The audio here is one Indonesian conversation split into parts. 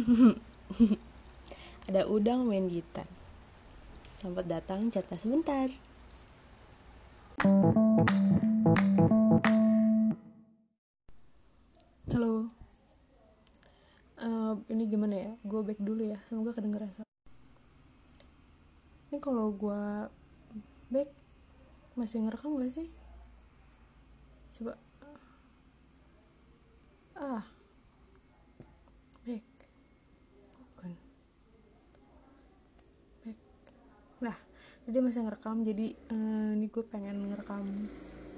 Ada udang main gitar. Selamat datang cerita sebentar. Halo. Eh, ini gimana ya? Gue back dulu ya. Semoga kedengeran. Ini kalau gue back masih ngerekam gak sih? Coba. Ah. Back. Bukan. Back. Nah, jadi masih ngerekam. Jadi eh, ini gue pengen ngerekam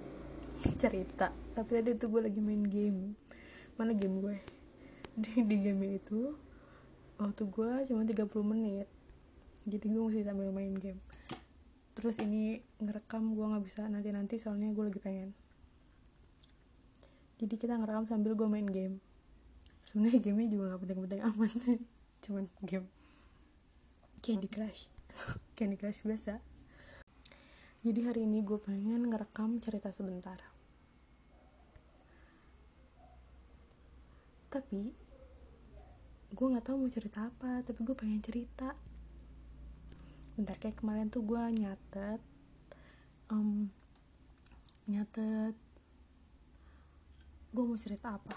cerita. Tapi tadi tuh gue lagi main game. Mana game gue? Di, di game itu waktu gue cuma 30 menit. Jadi gue mesti sambil main game. Terus ini ngerekam gue nggak bisa nanti-nanti soalnya gue lagi pengen. Jadi kita ngerekam sambil gue main game. Sebenarnya gamenya juga gak penting-penting amat. Cuman game Candy Crush. Candy Crush biasa. Jadi hari ini gue pengen ngerekam cerita sebentar. Tapi gue nggak tahu mau cerita apa, tapi gue pengen cerita. Bentar kayak kemarin tuh gue nyatet, em, nyatet, gue mau cerita apa?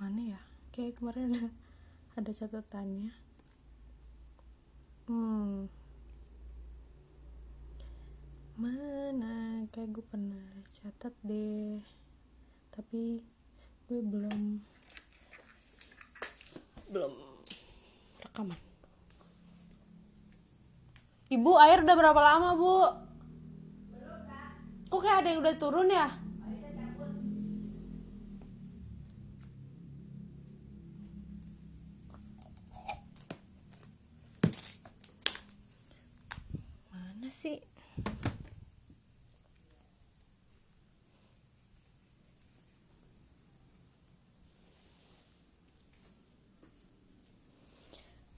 Mana ya? Kayak kemarin ada, ada catatannya. Hmm, mana? Kayak gue pernah catat deh, tapi gue belum belum rekaman. Ibu, air udah berapa lama, Bu? Kok kayak ada yang udah turun ya? Sih?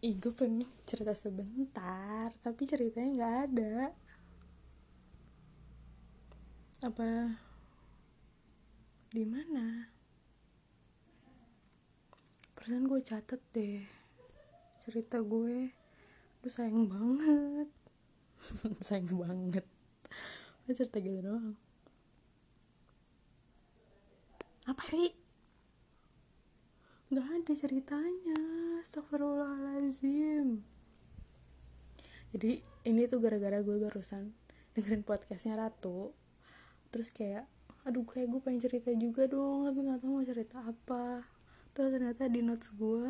Ih, gue pengen cerita sebentar, tapi ceritanya nggak ada. Apa di mana? Perasaan gue catet deh cerita gue. Lu sayang banget, sayang banget. Lu cerita gitu doang. Apa sih? Gak ada ceritanya Astagfirullahaladzim Jadi ini tuh gara-gara gue barusan dengerin podcastnya Ratu Terus kayak Aduh kayak gue pengen cerita juga dong Tapi gak tahu mau cerita apa Terus ternyata di notes gue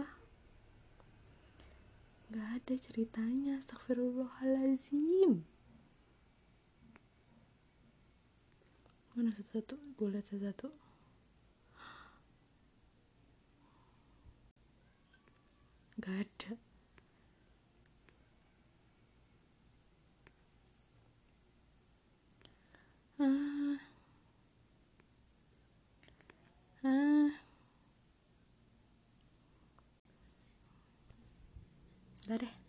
Gak ada ceritanya Astagfirullahaladzim Mana satu-satu? Gue lihat satu-satu. Gak ada. Udah deh.